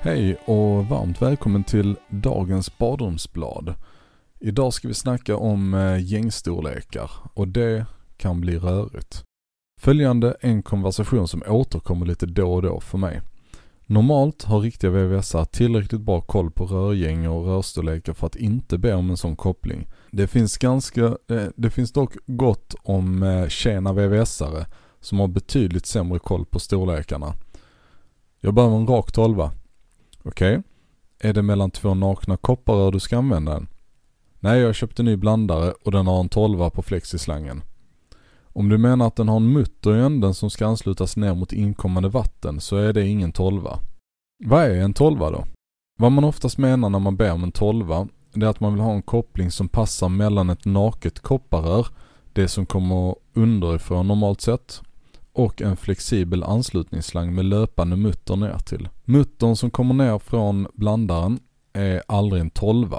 Hej och varmt välkommen till dagens badrumsblad. Idag ska vi snacka om eh, gängstorlekar och det kan bli rörigt. Följande är en konversation som återkommer lite då och då för mig. Normalt har riktiga VVSar tillräckligt bra koll på rörgäng och rörstorlekar för att inte be om en sån koppling. Det finns ganska, eh, det finns dock gott om eh, tjena VVSare som har betydligt sämre koll på storlekarna. Jag behöver en rak tolva. Okej. Okay. Är det mellan två nakna kopparrör du ska använda den? Nej, jag köpte ny blandare och den har en 12 på flexislangen. Om du menar att den har en mutter i änden som ska anslutas ner mot inkommande vatten så är det ingen 12. Vad är en 12 då? Vad man oftast menar när man ber om en 12 det är att man vill ha en koppling som passar mellan ett naket kopparrör, det som kommer underifrån normalt sett, och en flexibel anslutningsslang med löpande mutter ner till. Muttern som kommer ner från blandaren är aldrig en 12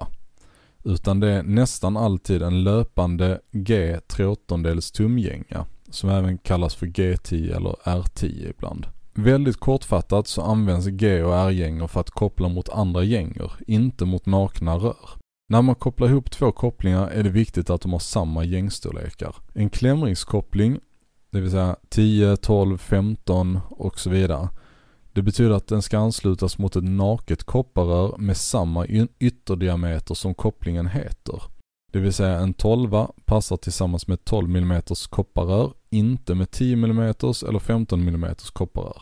utan det är nästan alltid en löpande G 13 tumgänga som även kallas för G10 eller R10 ibland. Väldigt kortfattat så används G och R-gängor för att koppla mot andra gängor, inte mot nakna rör. När man kopplar ihop två kopplingar är det viktigt att de har samma gängstorlekar. En klämringskoppling, det vill säga 10, 12, 15 och så vidare. Det betyder att den ska anslutas mot ett naket kopparrör med samma ytterdiameter som kopplingen heter. Det vill säga en 12 passar tillsammans med 12 mm kopparrör, inte med 10 mm eller 15 mm kopparrör.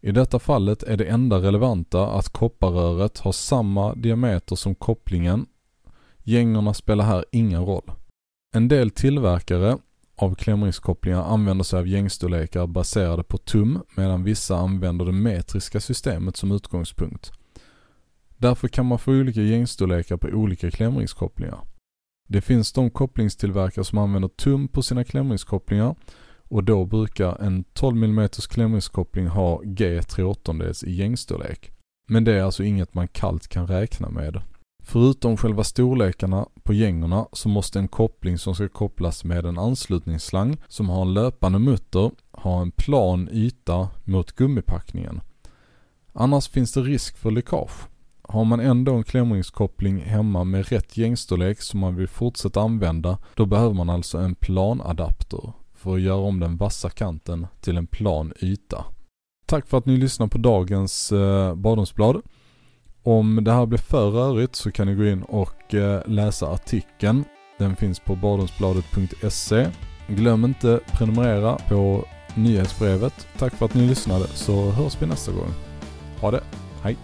I detta fallet är det enda relevanta att kopparröret har samma diameter som kopplingen. Gängorna spelar här ingen roll. En del tillverkare av klämringskopplingar använder sig av gängstorlekar baserade på tum medan vissa använder det metriska systemet som utgångspunkt. Därför kan man få olika gängstorlekar på olika klämringskopplingar. Det finns de kopplingstillverkare som använder tum på sina klämringskopplingar och då brukar en 12 mm klämringskoppling ha G 3 i gängstorlek. Men det är alltså inget man kallt kan räkna med. Förutom själva storlekarna på gängorna så måste en koppling som ska kopplas med en anslutningsslang som har en löpande mutter ha en plan yta mot gummipackningen. Annars finns det risk för läckage. Har man ändå en klämringskoppling hemma med rätt gängstorlek som man vill fortsätta använda, då behöver man alltså en planadapter för att göra om den vassa kanten till en plan yta. Tack för att ni lyssnar på dagens eh, badrumsblad. Om det här blir för rörigt så kan ni gå in och eh, läsa artikeln. Den finns på badrumsbladet.se. Glöm inte prenumerera på nyhetsbrevet. Tack för att ni lyssnade så hörs vi nästa gång. Ha det, hej!